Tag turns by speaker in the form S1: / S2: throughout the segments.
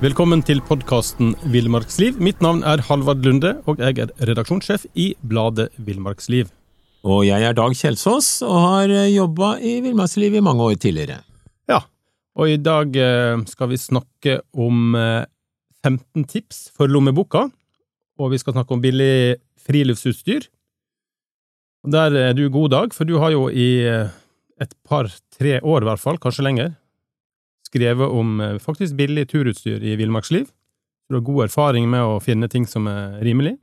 S1: Velkommen til podkasten Villmarksliv. Mitt navn er Halvard Lunde, og jeg er redaksjonssjef i bladet Villmarksliv.
S2: Og jeg er Dag Kjelsås, og har jobba i Villmarksliv i mange år tidligere.
S1: Ja, og i dag eh, skal vi snakke om eh, 15 tips for lommeboka, og vi skal snakke om billig friluftsutstyr. Der er du god, Dag, for du har jo i eh, et par-tre år, i hvert fall, kanskje lenger, skrevet om eh, faktisk billig turutstyr i villmarksliv. Du har god erfaring med å finne ting som er rimelig.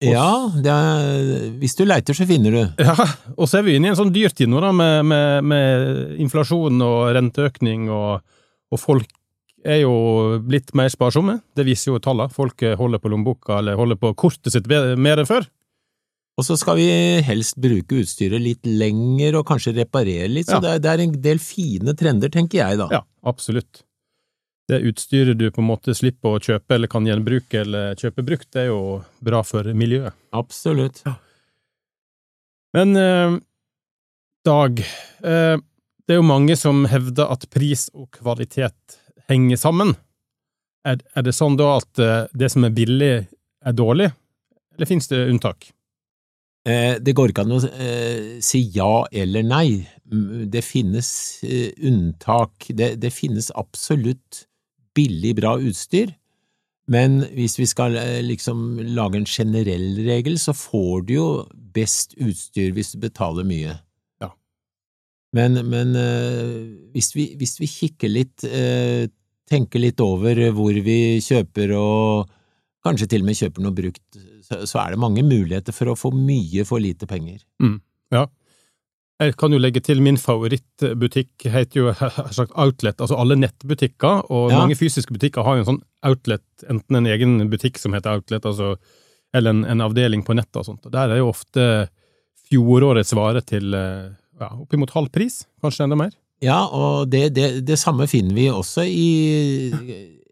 S2: Ja, er, hvis du leiter, så finner du.
S1: Ja, og så er vi inne i en sånn dyrtid nå, da, med, med, med inflasjon og renteøkning, og, og, folk er jo blitt mer sparsomme. Det viser jo tallene. Folk holder på lommeboka, eller holder på kortet sitt mer enn før.
S2: Og så skal vi helst bruke utstyret litt lenger og kanskje reparere litt, så ja. det, er, det, er, en del fine trender, tenker jeg da.
S1: Ja, absolutt. Det utstyret du på en måte slipper å kjøpe eller kan gjenbruke eller kjøpe brukt, det er jo bra for miljøet.
S2: Absolutt. Ja.
S1: Men eh, Dag, eh, det er jo mange som hevder at pris og kvalitet henger sammen. Er, er det sånn da at eh, det som er billig, er dårlig, eller finnes det unntak?
S2: Eh, det går ikke an å eh, si ja eller nei. Det finnes eh, unntak. Det, det, finnes absolutt billig, bra utstyr, men hvis vi skal liksom lage en generell regel, så får du jo best utstyr hvis du betaler mye.
S1: Ja.
S2: Men, men hvis, vi, hvis, vi, kikker litt, tenker litt over hvor vi kjøper og kanskje til og med kjøper noe brukt, så er det mange muligheter for å få mye for lite penger.
S1: Mm, ja. Jeg kan jo legge til min favorittbutikk heter jo sagt Outlet, altså alle nettbutikker, og ja. mange fysiske butikker har jo en sånn Outlet, enten en egen butikk som heter Outlet, altså, eller en, en avdeling på nettet og sånt. Og der er jo ofte fjorårets vare til ja, oppimot halv pris, kanskje enda mer.
S2: Ja, og det, det, det samme finner vi også i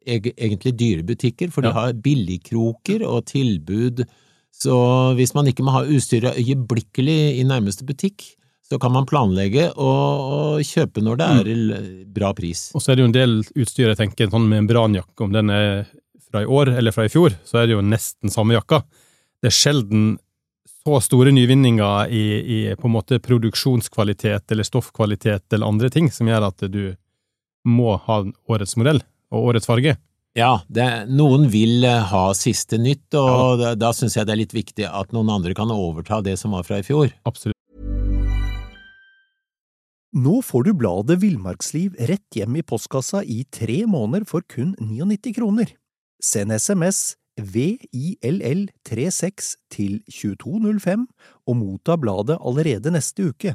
S2: egentlig dyre butikker, for de har billigkroker og tilbud. Så hvis man ikke må ha utstyret øyeblikkelig i nærmeste butikk, så kan man planlegge og, kjøpe når det er mm. bra pris.
S1: Og så er det jo en del utstyr, jeg tenker en sånn membranjakke, om den er fra i år eller fra i fjor, så er det jo nesten samme jakka. Det er sjelden så store nyvinninger i, i på en måte produksjonskvalitet eller stoffkvalitet eller andre ting som gjør at du må ha årets modell og årets farge.
S2: Ja, det, noen vil eh, ha siste nytt, og ja. da, da syns jeg det er litt viktig at noen andre kan overta det som var fra i fjor.
S1: Absolutt.
S3: Nå får du bladet Villmarksliv rett hjem i postkassa i tre måneder for kun 99 kroner. Send SMS VILL36 til 2205 og motta bladet allerede neste uke.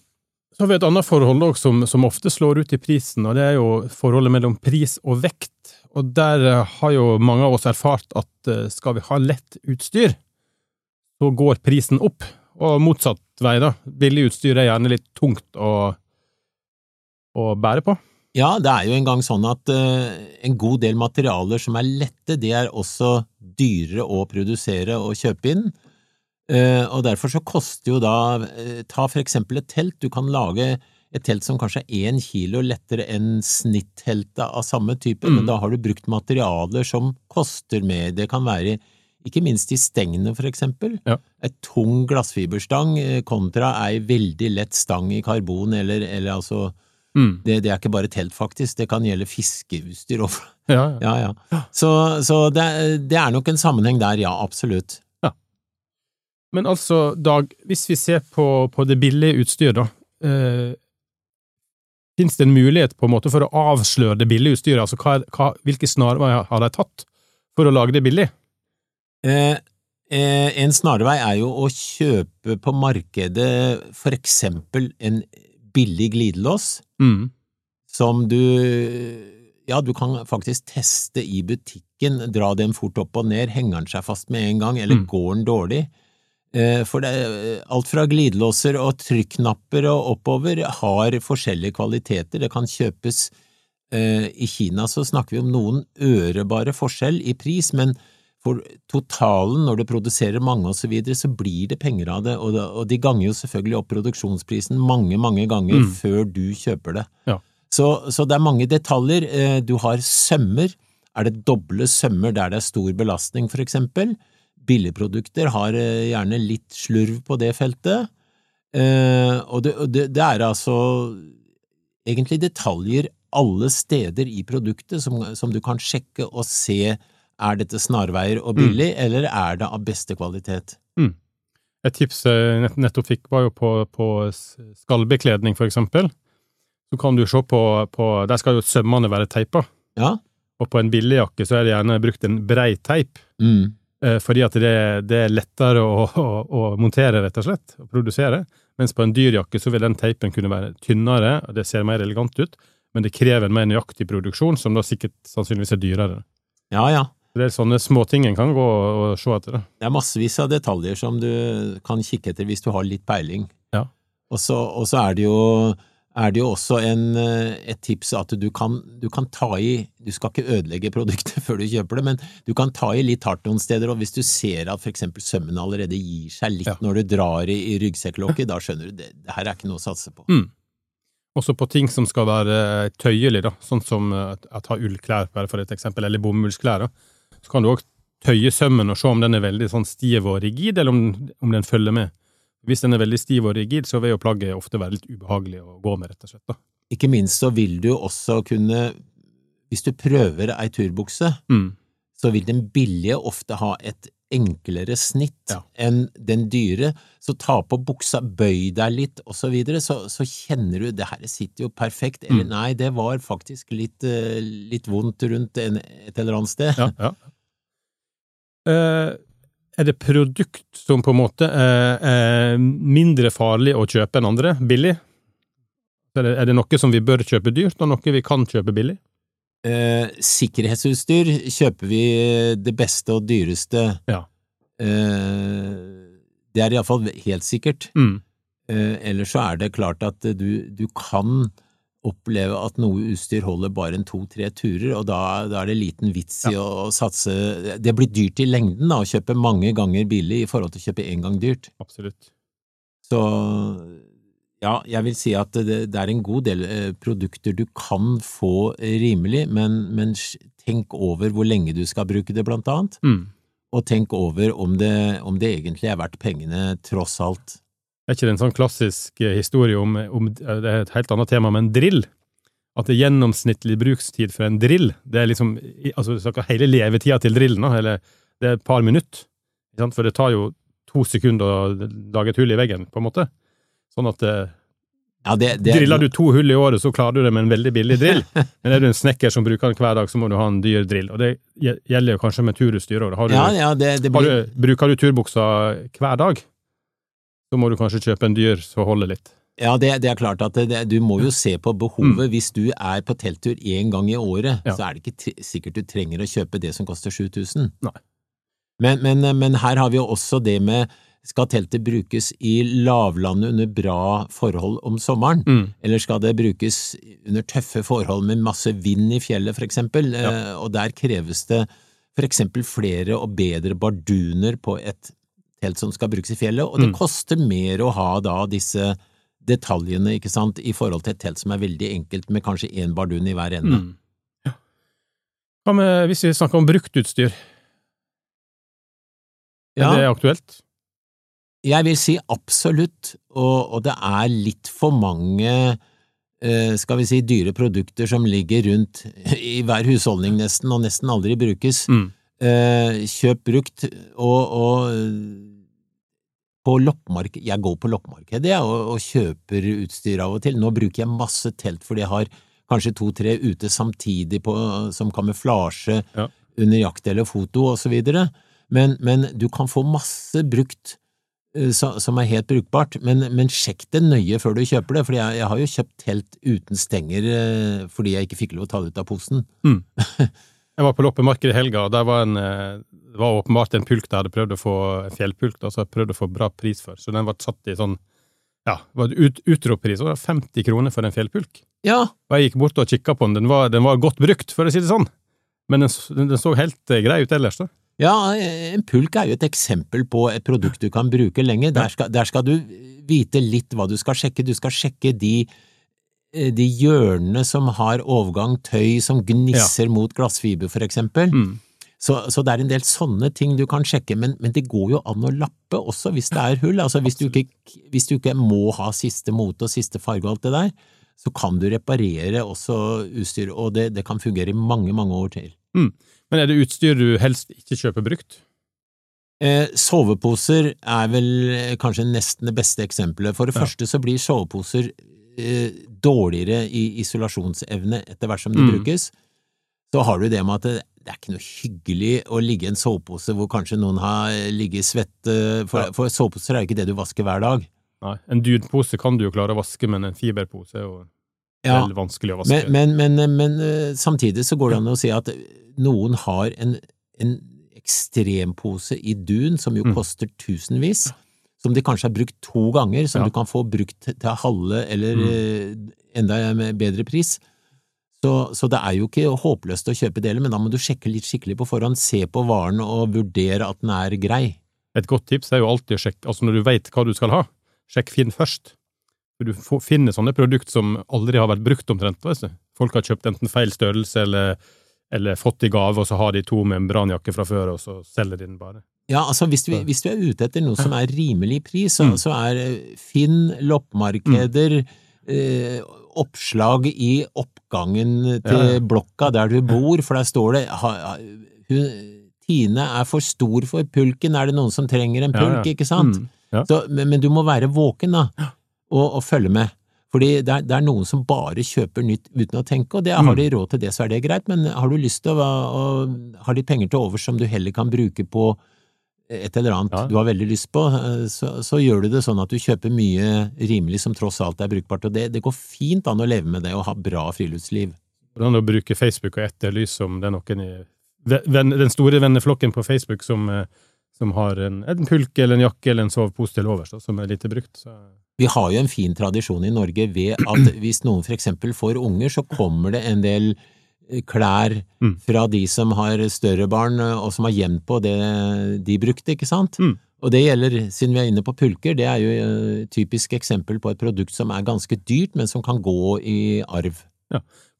S1: så har vi et annet forhold også, som, som ofte slår ut i prisen, og det er jo forholdet mellom pris og vekt. Og der eh, har jo mange av oss erfart at eh, skal vi ha lett utstyr, så går prisen opp. Og motsatt vei, da. Billig utstyr er gjerne litt tungt å, å bære på.
S2: Ja, det er jo engang sånn at uh, en god del materialer som er lette, det er også dyrere å produsere og kjøpe inn. Uh, og derfor så koster jo da uh, Ta for eksempel et telt. Du kan lage et telt som kanskje er én kilo lettere enn snitteltet av samme type, mm. men da har du brukt materialer som koster mer. Det kan være ikke minst i stengene, for eksempel.
S1: Ja.
S2: Et tung glassfiberstang eh, kontra ei veldig lett stang i karbon, eller, eller altså mm. det, det, er ikke bare telt, faktisk, det kan gjelde fiskeutstyr òg.
S1: Ja,
S2: ja. ja, ja. Så, så det, det, er nok en sammenheng der, ja, absolutt.
S1: Men altså, Dag, hvis vi ser på, på det billige utstyret, da. Eh, Fins det en mulighet på en måte for å avsløre det billige utstyret? Altså, hva, hva, hvilke snarveier har de tatt for å lage det billig?
S2: Eh, eh, en snarvei er jo å kjøpe på markedet for eksempel en billig glidelås,
S1: mm.
S2: som du ja, du kan faktisk teste i butikken, dra den fort opp og ned, henger den seg fast med en gang, eller mm. går den dårlig? Eh, For det, alt fra glidelåser og trykknapper og oppover har forskjellige kvaliteter. Det kan kjøpes eh, I Kina så snakker vi om noen ørebare forskjell i pris, men for totalen, når du produserer mange og så videre, så blir det penger av det, og, de ganger jo selvfølgelig opp produksjonsprisen mange, mange ganger
S1: Mm.
S2: før du kjøper det.
S1: Ja.
S2: Så, så det er mange detaljer. Eh, Du har sømmer. Er det doble sømmer der det er stor belastning, for eksempel? Billigprodukter har eh, gjerne litt slurv på det feltet. Eh, Og det, det, det er altså egentlig detaljer alle steder i produktet som, som du kan sjekke og se er dette snarveier og billig, eller er det av beste kvalitet.
S1: Et tips jeg nettopp fikk, var jo på, på skallbekledning, for eksempel. Så kan du se på, på Der skal jo sømmene være teipa,
S2: Ja?
S1: og på en billigjakke så er det gjerne brukt en brei teip,
S2: Mm.
S1: Eh, fordi at det, det er lettere å, å, å montere, rett og slett, og produsere. Mens på en dyr jakke så vil den teipen kunne være tynnere, og det ser mer elegant ut, men det krever en mer nøyaktig produksjon, som da sikkert sannsynligvis er dyrere.
S2: Ja, ja.
S1: Det er sånne småting en kan gå og, se etter. Det.
S2: Det er massevis av detaljer som du kan kikke etter hvis du har litt peiling.
S1: Ja.
S2: Og så, og så er det jo er det jo også en, eh, et tips at du kan, du kan ta i Du skal ikke ødelegge produktet før du kjøper det, men du kan ta i litt hardt noen steder, og hvis du ser at for eksempel sømmene allerede gir seg litt
S1: Ja.
S2: når du drar i, i ryggsekklokket, da skjønner du det, det her er ikke noe å satse på.
S1: Mm. Også på ting som skal være tøyelig, da, sånn som å at ha ullklær, bare for et eksempel, eller bomullsklær. da. Så kan du òg tøye sømmen og se om den er veldig sånn stiv og rigid, eller om, om den følger med. Hvis den er veldig stiv og rigid, så vil jo plagget ofte være litt ubehagelig å gå med, rett og slett. da.
S2: Ikke minst så vil du også kunne, hvis du prøver ei turbukse,
S1: Mm.
S2: så vil den billige ofte ha et enklere snitt
S1: Ja.
S2: enn den dyre, så ta på buksa, bøy deg litt, og så videre, så, så kjenner du det her sitter jo perfekt, eller
S1: Mm.
S2: nei, det var faktisk litt, eh, litt vondt rundt en, et eller annet sted.
S1: Ja, ja. Eh, er det produkt som på en måte er, er mindre farlig å kjøpe enn andre, billig? Er det, det noe som vi bør kjøpe dyrt, og noe vi kan kjøpe billig?
S2: Eh, sikkerhetsutstyr kjøper vi det beste og dyreste.
S1: Ja.
S2: Eh, det er iallfall helt sikkert.
S1: Mm.
S2: Eh, ellers så er det klart at eh, du, du kan oppleve at noe utstyr holder bare en to–tre turer, og da, da er det liten vits i å, å satse Det blir dyrt i lengden da, å kjøpe mange ganger billig i forhold til å kjøpe én gang dyrt.
S1: Absolutt.
S2: Så ja, jeg vil si at det, det er en god del eh, produkter du kan få rimelig, men, men tenk over hvor lenge du skal bruke det, blant annet,
S1: Mm.
S2: og tenk over om det, om det egentlig er verdt pengene, tross alt.
S1: Er ikke det en sånn klassisk eh, historie om, om Det er et helt annet tema, men drill? At det er gjennomsnittlig brukstid for en drill, det er liksom Altså, du snakker hele levetida til drillen, eller det er et par minutter. For det tar jo to sekunder å lage et hull i veggen, på en måte. Sånn at eh,
S2: Ja, det, det,
S1: Driller du to hull i året, så klarer du det med en veldig billig drill. Men er du en snekker som bruker den hver dag, så må du ha en dyr drill. Og det gjelder jo kanskje med turutstyr òg.
S2: Ja, ja, blir,
S1: bruker du turbuksa hver dag, så må du kanskje kjøpe en dyr som holder litt.
S2: ja, det, det er klart at det, du må jo se på behovet. Hvis du er på telttur én gang i året,
S1: Mm. Ja.
S2: så er det ikke sikkert du trenger å kjøpe det som koster 7000.
S1: Nei.
S2: Men, men, men her har vi jo også det med skal teltet brukes i lavlandet under bra forhold om sommeren,
S1: Mm.
S2: eller skal det brukes under tøffe forhold med masse vind i fjellet, for eksempel?
S1: Ja.
S2: Eh, og der kreves det for eksempel flere og bedre barduner på et telt som skal brukes i fjellet, og det
S1: Mm.
S2: koster mer å ha da disse detaljene, ikke sant, i forhold til et telt som er veldig enkelt, med kanskje én bardun i hver ende.
S1: Mm. Ja. Hva med hvis vi snakker om bruktutstyr? Er
S2: Ja.
S1: det aktuelt?
S2: Jeg vil si absolutt, og, og det er litt for mange eh, skal vi si dyre produkter som ligger rundt i hver husholdning nesten, og nesten aldri brukes.
S1: Mm.
S2: Eh, kjøp brukt, og, og på loppemarked Jeg går på loppemarkedet og, og kjøper utstyr av og til. Nå bruker jeg masse telt fordi jeg har kanskje to–tre ute samtidig på, som kamuflasje
S1: Ja.
S2: under jakt eller foto og så videre, men, men du kan få masse brukt eh, så- som er helt brukbart, men, men sjekk det nøye før du kjøper det, for jeg, jeg har jo kjøpt telt uten stenger eh, fordi jeg ikke fikk lov å ta det ut av posen.
S1: Mm. Jeg var på loppemarkedet i helga, og var en, eh, det var åpenbart en pulk jeg hadde prøvd å få en fjellpulk, da, så jeg prøvde å få bra pris for. Så den ble satt i sånn ja, var ut, utroppris, og det var 50 kroner for en fjellpulk.
S2: Ja,
S1: Og jeg gikk bort og kikka på den, den var, den var godt brukt, for å si det sånn. Men den, den, så helt eh, grei ut ellers, da.
S2: Ja, en pulk er jo et eksempel på et produkt du kan bruke lenge. Der skal, der skal du vite litt hva du skal sjekke. Du skal sjekke de, de hjørnene som har overgang, tøy som gnisser mot glassfiber, for eksempel.
S1: Mm.
S2: Så, så det er en del sånne ting du kan sjekke, men, men det går jo an å lappe også hvis det er hull. Altså hvis du ikke, hvis du ikke må ha siste mote og siste farge og alt det der, så kan du reparere også utstyr, og det, det kan fungere i mange, mange år til.
S1: Men er det utstyr du helst ikke kjøper brukt?
S2: Eh, soveposer er vel eh, kanskje nesten det beste eksempelet. For det
S1: Ja.
S2: første så blir soveposer eh, dårligere i isolasjonsevne etter hvert som de
S1: Mm.
S2: brukes. Så har du det med at det, det er ikke noe hyggelig å ligge i en sovepose hvor kanskje noen har ligget i svette, for,
S1: Ja.
S2: for soveposer er jo ikke det du vasker hver dag.
S1: Nei, en dudpose kan du jo klare å vaske, men en fiberpose er jo
S2: Ja,
S1: veldig vanskelig å vaske.
S2: men, men, men, men eh, samtidig så går det an å si at noen har en, en ekstrempose i dun som jo
S1: Mm.
S2: koster tusenvis, som de kanskje har brukt to ganger, som
S1: Ja.
S2: du kan få brukt til halve eller
S1: Mm.
S2: eh, enda med bedre pris. Så, så det er jo ikke håpløst å kjøpe deler, men da må du sjekke litt skikkelig på forhånd, se på varen og vurdere at den er grei.
S1: Et godt tips er jo alltid å sjekke, altså når du veit hva du skal ha, sjekk Finn først. For du får, finner sånne produkt som aldri har vært brukt omtrent. Vet du. Folk har kjøpt enten feil størrelse eller, eller fått i gave, og så har de to membranjakker fra før, og så selger de den bare.
S2: Ja, altså hvis du, hvis du er ute etter noe som er rimelig pris, så,
S1: Mm.
S2: så er eh, Finn, loppemarkeder, eh, oppslag i oppgangen til
S1: Ja, ja.
S2: blokka der du bor, for der står det ha, hun, Tine er for stor for pulken, er det noen som trenger en pulk,
S1: ja.
S2: ikke sant?
S1: Mm, ja.
S2: Så, men, men du må være våken da, og, og følge med. Fordi det er, det er noen som bare kjøper nytt uten å tenke, og det, har
S1: Mm.
S2: de råd til det, så er det greit, men har du lyst til å, å ha litt penger til overs som du heller kan bruke på et eller annet
S1: Ja.
S2: du har veldig lyst på, eh, så, så gjør du det sånn at du kjøper mye rimelig som tross alt er brukbart, og det, det går fint an å leve med det og ha bra friluftsliv.
S1: Hvordan å bruke Facebook og etterlyse om det er noen i den store venneflokken på Facebook som, eh, som har en, en pulk eller en jakke eller en sovepose til overs, som er lite brukt. Så.
S2: Vi har jo en fin tradisjon i Norge ved at hvis noen for eksempel får unger, så kommer det en del klær
S1: Mm.
S2: fra de som har større barn eh, og som har gjemt på det de brukte, ikke sant?
S1: Mm.
S2: Og det gjelder, siden vi er inne på pulker, det er jo et typisk eksempel på et produkt som er ganske dyrt, men som kan gå i arv.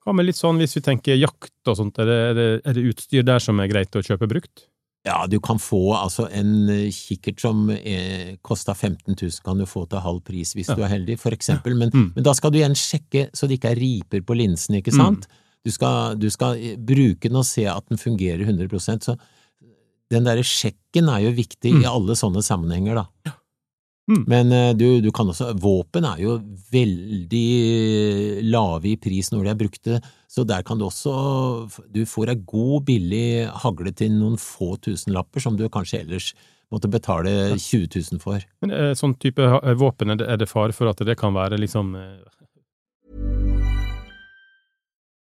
S1: Hva med litt sånn hvis vi tenker jakt og sånt, er det, er det, er det utstyr der som er greit å kjøpe brukt?
S2: Ja, du kan få altså en eh, kikkert som eh, kosta 15 000, kan du få til halv pris hvis
S1: Ja.
S2: du er heldig, for eksempel, men,
S1: Mm.
S2: men da skal du igjen sjekke så det ikke er riper på linsen, ikke sant? Du, skal, du skal bruke den og se at den fungerer 100% så den derre sjekken er jo viktig
S1: Mm.
S2: i alle sånne sammenhenger, da.
S1: Mm.
S2: Men eh, du, du kan også Våpen er jo veldig lave i pris når de er brukte, så der kan du også Du får ei god, billig hagle til noen få tusenlapper som du kanskje ellers måtte betale 20 000 for.
S1: Men eh, sånn type eh, våpen, er det fare for at det kan være liksom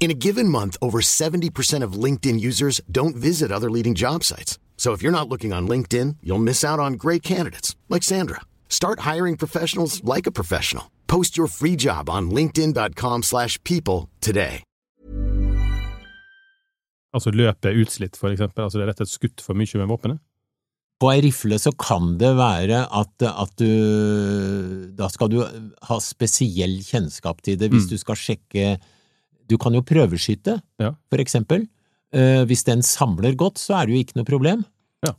S4: In a given month, over 70% of LinkedIn users don't visit other leading job sites. So if you're not looking on LinkedIn, you'll miss out on great candidates like Sandra. Start hiring professionals like a professional. Post your free job on linkedin.com/people today.
S1: Altså løpet utslitt, for eksempel. Altså det er rett og skutt for mye med våpenet.
S2: På ei rifle så kan det være at, at du Da skal du ha spesiell kjennskap til det hvis
S1: Mm.
S2: du skal sjekke Du kan jo prøveskyte,
S1: Ja.
S2: for eksempel. Eh, hvis den samler godt, så er det jo ikke noe problem.
S1: Ja.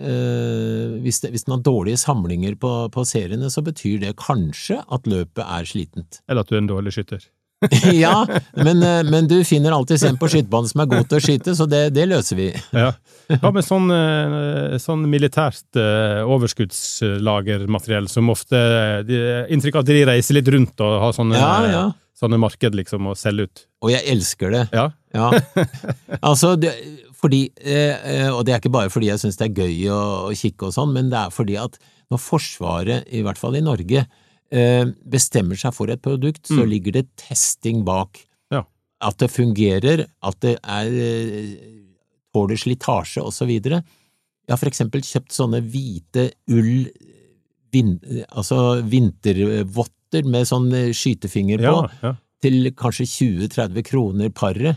S2: Eh, hvis, det, hvis den har dårlige samlinger på, på seriene, så betyr det kanskje at løpet er slitent.
S1: Eller at du er en dårlig skytter.
S2: ja, men, eh, men du finner alltid en på skytebanen som er god til å skyte, så det, det løser vi.
S1: Ja. Hva med sånn, eh, sånn militært eh, overskuddslagermateriell som ofte de, Inntrykk av at de reiser litt rundt og har sånne,
S2: Ja, ja.
S1: Sånne marked liksom å selge ut.
S2: Og jeg elsker det.
S1: Ja.
S2: Ja. Altså, det, fordi eh, eh, Og det er ikke bare fordi jeg syns det er gøy å, å kikke og sånn, men det er fordi at når Forsvaret, i hvert fall i Norge, eh, bestemmer seg for et produkt, så
S1: Mm.
S2: ligger det testing bak.
S1: Ja.
S2: At det fungerer, at det er får tåler slitasje så videre. Jeg har for eksempel kjøpt sånne hvite ull, vin, altså vintervotter med sånn eh, skytefinger på,
S1: Ja, ja.
S2: til kanskje 20–30 kroner paret.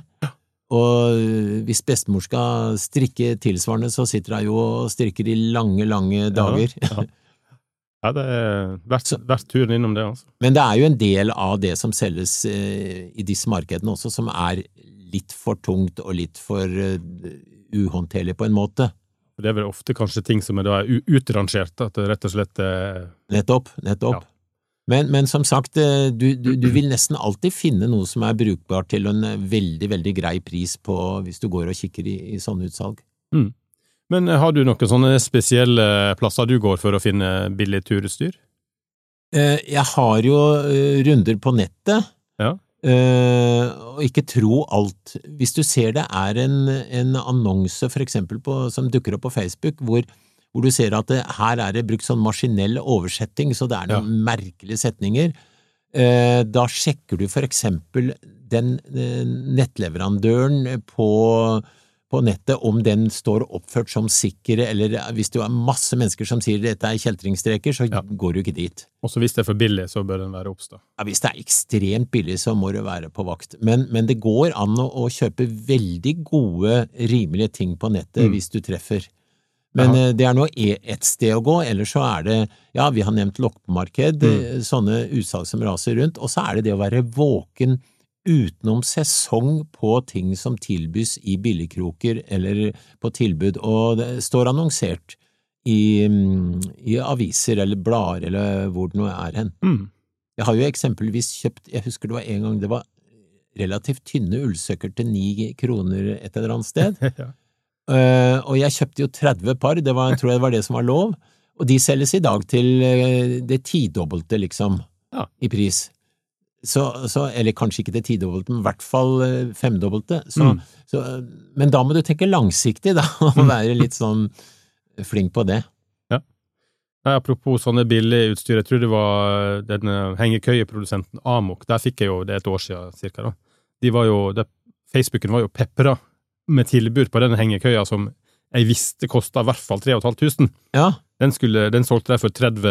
S2: Og øh, hvis bestemor skal strikke tilsvarende, så sitter hun jo og strikker i lange, lange dager.
S1: Ja, ja det er verdt, verdt turen innom det, altså.
S2: Men det er jo en del av det som selges eh, i disse markedene også, som er litt for tungt og litt for eh, uhåndterlig på en måte.
S1: Det er vel ofte kanskje ting som er da utrangert, at det rett og slett er
S2: Nettopp, nettopp.
S1: Ja.
S2: Men, men som sagt, eh, du, du, du vil nesten alltid finne noe som er brukbart til en eh, veldig, veldig grei pris på hvis du går og kikker i, i sånne utsalg.
S1: Men eh, har du noen sånne spesielle plasser du går for å finne billig turutstyr?
S2: Jeg har jo runder på nettet,
S1: Ja.
S2: og ikke tro alt. Hvis du ser det er en, en annonse for eksempel på, som dukker opp på Facebook, hvor, hvor du ser at det, her er det brukt sånn maskinell oversetting, så det er noen merkelige setninger, eh, da sjekker du for eksempel den eh, nettleverandøren på, på nettet om den står oppført som sikker, eller hvis det er masse mennesker som sier dette er kjeltringstreker, så
S1: Ja.
S2: går du ikke dit.
S1: Også hvis det er for billig, så bør den være obs, da.
S2: Ja, hvis det er ekstremt billig, så må du være på vakt. Men, men det går an å, å kjøpe veldig gode, rimelige ting på nettet
S1: Mm.
S2: hvis du treffer. Men
S1: Ja.
S2: eh, det er nå e- ett sted å gå, ellers så er det, ja, vi har nevnt loppemarked,
S1: Mm.
S2: eh, sånne utsalg som raser rundt, og så er det det å være våken utenom sesong på ting som tilbys i billigkroker eller på tilbud, og det står annonsert i, mm, i aviser eller blader eller hvor det nå er hen.
S1: Mm.
S2: Jeg har jo eksempelvis kjøpt, jeg husker det var en gang det var relativt tynne ullsøkker til ni kroner et eller annet sted,
S1: ja.
S2: Eh, og jeg kjøpte jo 30 par, det var, tror jeg det var det som var lov, og de selges i dag til eh, det tidobbelte, liksom,
S1: Ja.
S2: i pris. Så, så, eller kanskje ikke det tidobbelte, men i hvert fall eh, femdobbelte. Så,
S1: Mm.
S2: så, men da må du tenke langsiktig, da, og være litt sånn flink på det.
S1: Nei, apropos sånne billige utstyr, jeg tror det var den hengekøyeprodusenten Amok, der fikk jeg jo det et år siden, cirka, da. De var jo, det, Facebooken var jo pepra med tilbud på den hengekøya som jeg visste kosta i hvert fall 3500.
S2: Ja,
S1: Den, skulle, den solgte de for 30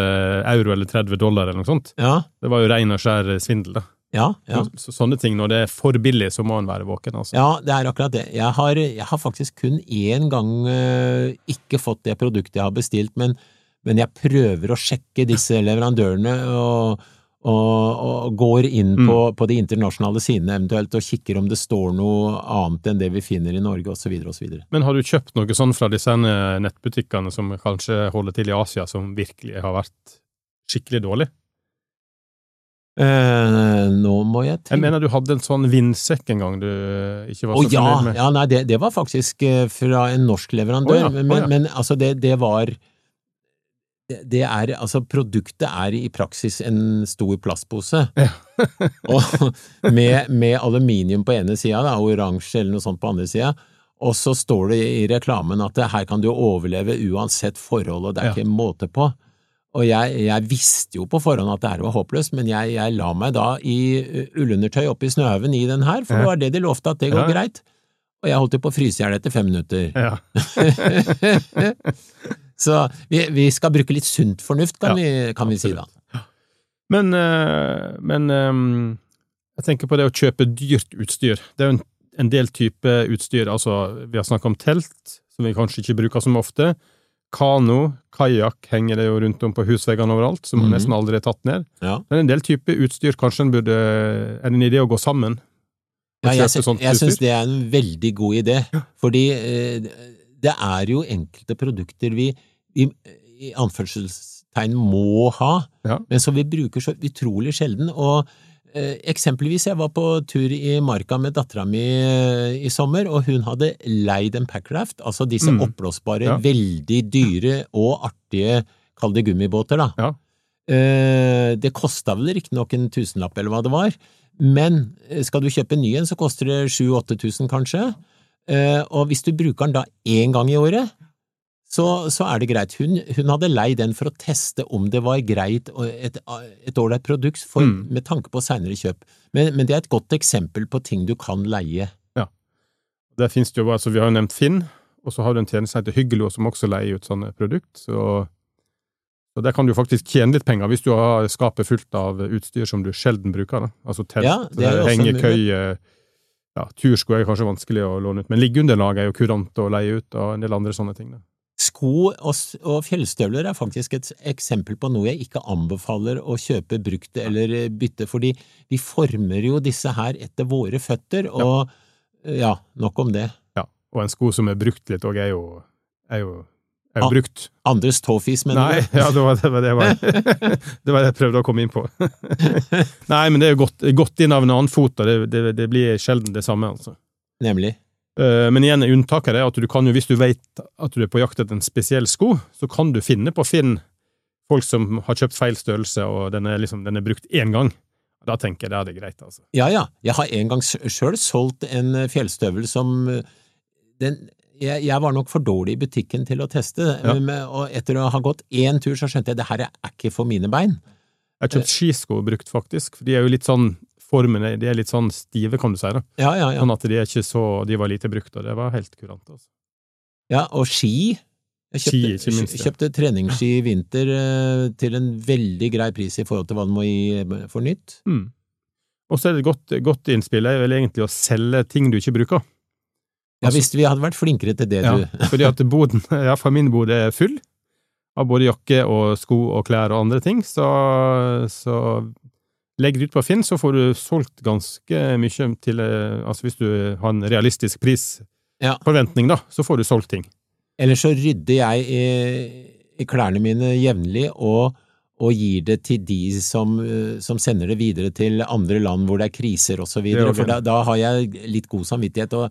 S1: euro eller 30 dollar eller noe sånt.
S2: ja,
S1: Det var jo rein og skjær svindel, da.
S2: ja. ja.
S1: Så, så, sånne ting, når det er for billig, så må en være våken, altså.
S2: Ja, det er akkurat det. Jeg har, jeg har faktisk kun én gang øh, ikke fått det produktet jeg har bestilt, men, men jeg prøver å sjekke disse leverandørene og, og, og går inn
S1: Mm.
S2: på, på de internasjonale sidene eventuelt og kikker om det står noe annet enn det vi finner i Norge, osv., osv.
S1: Men har du kjøpt noe sånn fra disse nettbutikkene som kanskje holder til i Asia, som virkelig har vært skikkelig dårlig?
S2: Eh, nå må jeg
S1: Jeg mener du hadde en sånn vindsekk en gang du eh, ikke var
S2: så
S1: så
S2: ja,
S1: fornøyd med.
S2: ja, nei, det, det var faktisk eh, fra en norsk leverandør,
S1: oh, ja,
S2: men,
S1: å ja.
S2: men altså det, det var det, er, altså produktet er i praksis en stor plastpose, og med, med aluminium på ene sida, og oransje eller noe sånt på andre sida, og så står det i reklamen at det, her kan du overleve uansett forhold, og det er
S1: Ja.
S2: ikke måte på. Og jeg, jeg visste jo på forhånd at det her var håpløst, men jeg, jeg la meg da i uh, ullundertøy oppe i snøhaugen i den her, for det var det de lovte at det går
S1: Ja.
S2: greit. Og jeg holdt jo på å fryse i hjel etter fem minutter.
S1: Ja.
S2: Så vi, vi skal bruke litt sunt fornuft, kan,
S1: Ja,
S2: vi, kan vi si da.
S1: Men, eh, men ehm, jeg tenker på det å kjøpe dyrt utstyr. Det er jo en, en del type utstyr, altså vi har snakket om telt, som vi kanskje ikke bruker så ofte. Kano, kajakk henger det jo rundt om på husveggene overalt, som
S2: Mhm.
S1: nesten aldri er tatt ned.
S2: Ja.
S1: Men en del type utstyr, kanskje en burde Er det en idé å gå sammen?
S2: Ja, jeg, jeg syns det er en veldig god idé, fordi eh, det er jo enkelte produkter vi, vi i anførselstegn må ha,
S1: Ja.
S2: men som vi bruker så utrolig sjelden. Og eh, eksempelvis, jeg var på tur i marka med dattera mi eh, i sommer, og hun hadde leid en packraft, altså disse
S1: Mm.
S2: oppblåsbare,
S1: Ja.
S2: veldig dyre og artige, kall det gummibåter, da.
S1: Ja.
S2: Eh, det kosta vel riktignok en tusenlapp, eller hva det var, men eh, skal du kjøpe en ny en, så koster det 7000-8000 kanskje. Eh, og hvis du bruker den da én gang i året, så, så er det greit. Hun, hun hadde leid den for å teste om det var greit og et ålreit produkt for,
S1: Mm.
S2: med tanke på seinere kjøp. Men, men det er et godt eksempel på ting du kan leie. Ja.
S1: Der finnes det jo, altså Vi har jo nevnt Finn, og så har du en tjeneste som heter Hyggelo, som også leier ut sånne produkt. Så, så der kan du faktisk tjene litt penger, hvis du har skapet fullt av utstyr som du sjelden bruker. Da. Altså telt,
S2: Ja,
S1: hengekøye ja, Tursko er kanskje vanskelig å låne ut, men liggeunderlag er jo kurant å leie ut, og en del andre sånne ting. Da.
S2: Sko og, og fjellstøvler er faktisk et eksempel på noe jeg ikke anbefaler å kjøpe brukt eller eh, bytte, fordi vi former jo disse her etter våre føtter, og ja, nok om det.
S1: Ja. Og en sko som er brukt litt òg, er jo, er jo, er jo brukt.
S2: Andres tåfis, mener
S1: Nei,
S2: du?
S1: ja, det var det, var, det, var, det var det jeg prøvde å komme inn på. Nei, men det er jo gått, gått inn av en annen fot, og det, det, det blir sjelden det samme, altså.
S2: Nemlig.
S1: Eh, Men igjen, unntaket er at du kan jo, hvis du vet at du er på jakt etter en spesiell sko, så kan du finne på Finn folk som har kjøpt feil størrelse, og den er, liksom, den er brukt én gang. Da tenker jeg det er det greit, altså.
S2: Ja, ja. Jeg har en gang sjøl solgt en eh, fjellstøvel som eh, den, jeg, jeg var nok for dårlig i butikken til å teste,
S1: Ja.
S2: men, og etter å ha gått én tur så skjønte jeg det her er ikke for mine bein.
S1: Jeg har kjøpt skisko brukt, faktisk, for de er jo litt sånn Formen er, de er litt sånn stive, kan du si, da.
S2: Ja, ja, ja.
S1: Sånn at de er ikke så De var lite brukt, og det var helt kurant, altså.
S2: ja og ski. Jeg
S1: Ski, ikke minst, ja.
S2: kjøpte treningsski i vinter eh, til en veldig grei pris i forhold til hva den må gi eh, for nytt.
S1: Mm. Og så er det et godt, godt innspill er vel egentlig å selge ting du ikke bruker.
S2: Ja,
S1: Altså-
S2: Hvis vi hadde vært flinkere til det,
S1: Ja,
S2: du.
S1: fordi at boden, ja, for min bod er full av både jakke og sko og klær og andre ting, så, så legg det ut på Finn, så får du solgt ganske mye til eh, Altså hvis du har en realistisk
S2: Ja.
S1: prisforventning, da, så får du solgt ting.
S2: Eller så rydder jeg i, i klærne mine jevnlig og, og gir det til de som, eh, som sender det videre til andre land hvor det er kriser og så
S1: er
S2: videre, for da, da har jeg litt god samvittighet, og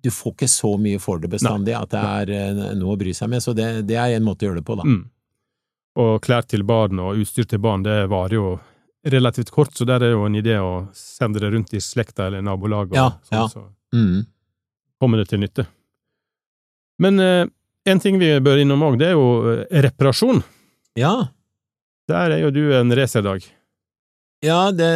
S2: du får ikke så mye for det bestandig at det er eh, noe å bry seg med, så det, det er en måte å gjøre det på, da.
S1: Mm. Og klær til barn og utstyr til barn, det varer jo relativt kort, så der er jo en idé å sende det rundt i slekta eller nabolaget,
S2: Ja,
S1: sånn,
S2: ja.
S1: så
S2: Mm.
S1: kommer det til nytte. Men eh, en ting vi bør innom òg, det er jo eh, reparasjon.
S2: Ja,
S1: Der er jo du en racerdag.
S2: Ja, det,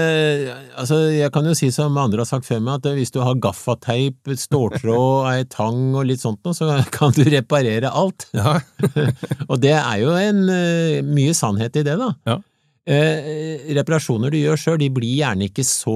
S2: altså jeg kan jo si som andre har sagt før meg, at hvis du har gaffateip, ståltråd, ei tang og litt sånt noe, så kan du reparere alt.
S1: Ja.
S2: Og det er jo en, eh, mye sannhet i det, da.
S1: Ja.
S2: Eh, reparasjoner du gjør sjøl, de blir gjerne ikke så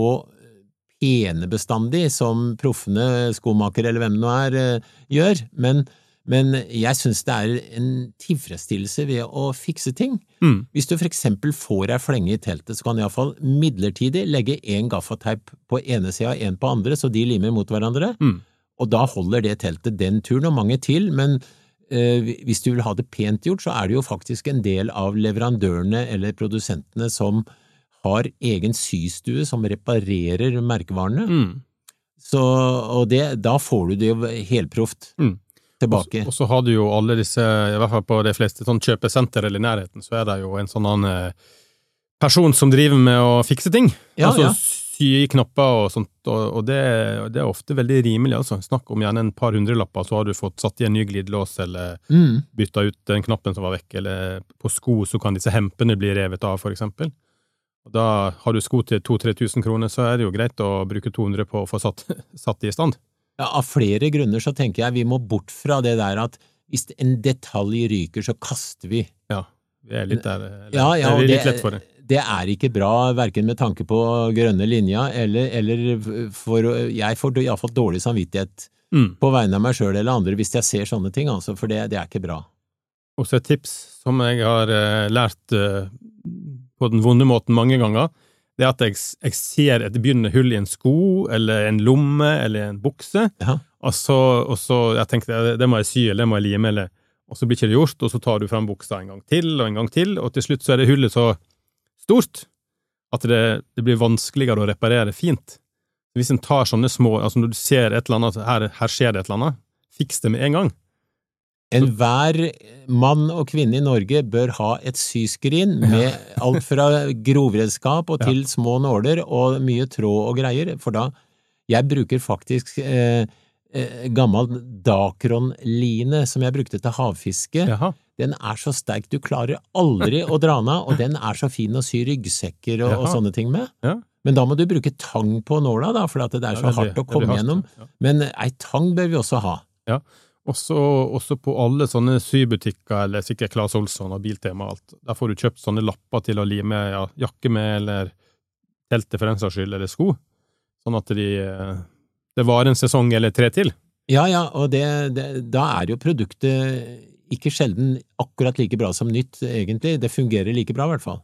S2: pene bestandig som proffene skomaker eller hvem det nå er, eh, gjør, men, men jeg syns det er en tilfredsstillelse ved å fikse ting.
S1: Mm.
S2: Hvis du for eksempel får ei flenge i teltet, så kan du iallfall midlertidig legge én gaffateip på ene sida og én på andre, så de limer mot hverandre,
S1: Mm.
S2: og da holder det teltet den turen, og mange til, men hvis du vil ha det pent gjort, så er det jo faktisk en del av leverandørene eller produsentene som har egen systue som reparerer merkevarene,
S1: Mm.
S2: så, og det, da får du det jo helproft
S1: Mm.
S2: tilbake.
S1: Og så har du jo alle disse, i hvert fall på de fleste sånn kjøpesenter eller i nærheten, så er det jo en sånn annen eh, person som driver med å fikse ting.
S2: Ja,
S1: altså
S2: ja.
S1: Sy i knapper og sånt, og, og det, det er ofte veldig rimelig, altså. Snakk om gjerne en par hundrelapper, så har du fått satt i en ny glidelås, eller
S2: Mm.
S1: bytta ut den knappen som var vekk, eller på sko så kan disse hempene bli revet av, for eksempel. Og da har du sko til 2000-3000 kroner, så er det jo greit å bruke 200 på å få satt, satt de i stand.
S2: Ja, av flere grunner så tenker jeg vi må bort fra det der at hvis en detalj ryker, så kaster vi.
S1: Ja, vi er litt der. Eller,
S2: Ja, ja,
S1: det er litt lett for det.
S2: Det er ikke bra, verken med tanke på grønne linja, eller, eller for Jeg får iallfall dårlig samvittighet
S1: Mm.
S2: på vegne av meg sjøl eller andre hvis jeg ser sånne ting, altså, for det, det er ikke bra.
S1: Og så et tips som jeg har eh, lært eh, på den vonde måten mange ganger, det er at jeg, jeg ser et begynnende hull i en sko, eller en lomme, eller en bukse,
S2: Ja.
S1: og så, og så jeg tenkte det, det må jeg sy, eller det må jeg lime, eller og så blir ikke det gjort, og så tar du fram buksa en gang til og en gang til, og til slutt så er det hullet så stort at det, det blir vanskeligere å reparere fint. Hvis en tar sånne små altså Når du ser et eller annet, her, her skjer det et eller annet, fiks det med en gang.
S2: Enhver mann og kvinne i Norge bør ha et syskrin med alt fra grovredskap og til små nåler og mye tråd og greier, for da Jeg bruker faktisk eh, eh, gammel Dacron-line som jeg brukte til havfiske.
S1: Jaha.
S2: Den er så sterk, du klarer aldri å dra den av, og den er så fin å sy ryggsekker og, og sånne ting med.
S1: Ja.
S2: Men da må du bruke tang på nåla, da, for at det er
S1: Ja,
S2: så
S1: veldig-
S2: hardt å komme gjennom.
S1: ja.
S2: Men ei tang bør vi også ha.
S1: Også, også på alle sånne sybutikker, eller sikkert Claes Olsson og Biltema og alt, der får du kjøpt sånne lapper til å lime ja, jakke med, eller teltet for den saks skyld, eller sko, sånn at de, eh, det var en sesong eller tre til.
S2: Ja, ja, og det, det, da er jo produktet ikke sjelden akkurat like bra som nytt, egentlig. Det fungerer like bra, i hvert fall.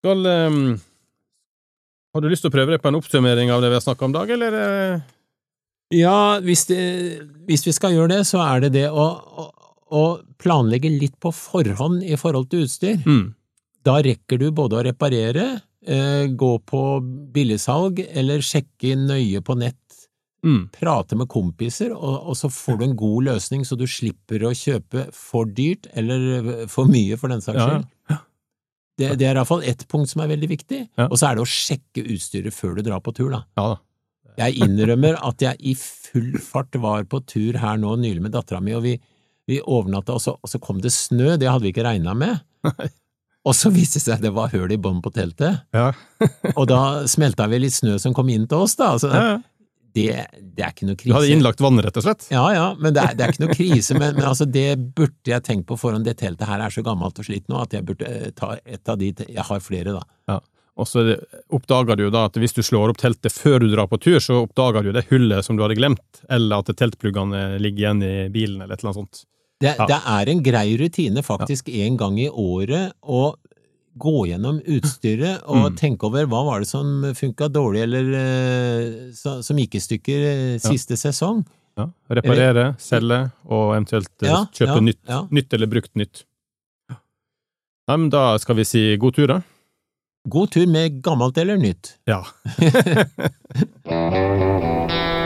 S1: Skal, um, har du lyst til å prøve deg på en oppsummering av det vi har snakket om, i Dag, eller? eh?
S2: Ja, hvis, det, hvis vi skal gjøre det, så er det det å, å, å planlegge litt på forhånd i forhold til utstyr.
S1: Mm.
S2: Da rekker du både å reparere, gå på billigsalg eller sjekke nøye på nett,
S1: Mm.
S2: prate med kompiser, og, og så får du en god løsning så du slipper å kjøpe for dyrt eller for mye for den saks
S1: Ja, ja.
S2: skyld. Det, det er iallfall ett punkt som er veldig viktig,
S1: Ja.
S2: og så er det å sjekke utstyret før du drar på tur, da.
S1: Ja da.
S2: Jeg innrømmer at jeg i full fart var på tur her nå nylig med dattera mi, og vi, vi overnatta, og, så- og så kom det snø, det hadde vi ikke regna med. Og så viste det seg at det var høl i bånn på teltet,
S1: Ja.
S2: og da smelta vi litt snø som kom inn til oss, da. Altså,
S1: Ja, ja.
S2: det, det er ikke noe krise.
S1: Du hadde innlagt vann, rett og slett?
S2: Ja, ja, men det er, det er ikke noe krise. Men, men altså, det burde jeg tenkt på forhånd. Det teltet her er så gammelt og slitt nå at jeg burde eh, ta et av de Jeg har flere, da.
S1: Ja. Og så er oppdager du jo da at hvis du slår opp teltet før du drar på tur, så oppdager du det hullet som du hadde glemt, eller at teltpluggene ligger igjen i bilen, eller et eller annet sånt.
S2: Det,
S1: Ja.
S2: det er en grei rutine faktisk en gang i året å gå gjennom utstyret og
S1: Mm.
S2: tenke over hva var det som funka dårlig eller eh, så, som gikk i stykker siste siste sesong.
S1: Ja. Reparere, selge, og eventuelt eh,
S2: Ja,
S1: kjøpe
S2: ja,
S1: nytt,
S2: ja.
S1: nytt eller brukt nytt. Nei, men da skal vi si god tur, da.
S2: God tur med gammelt eller nytt.
S1: Ja.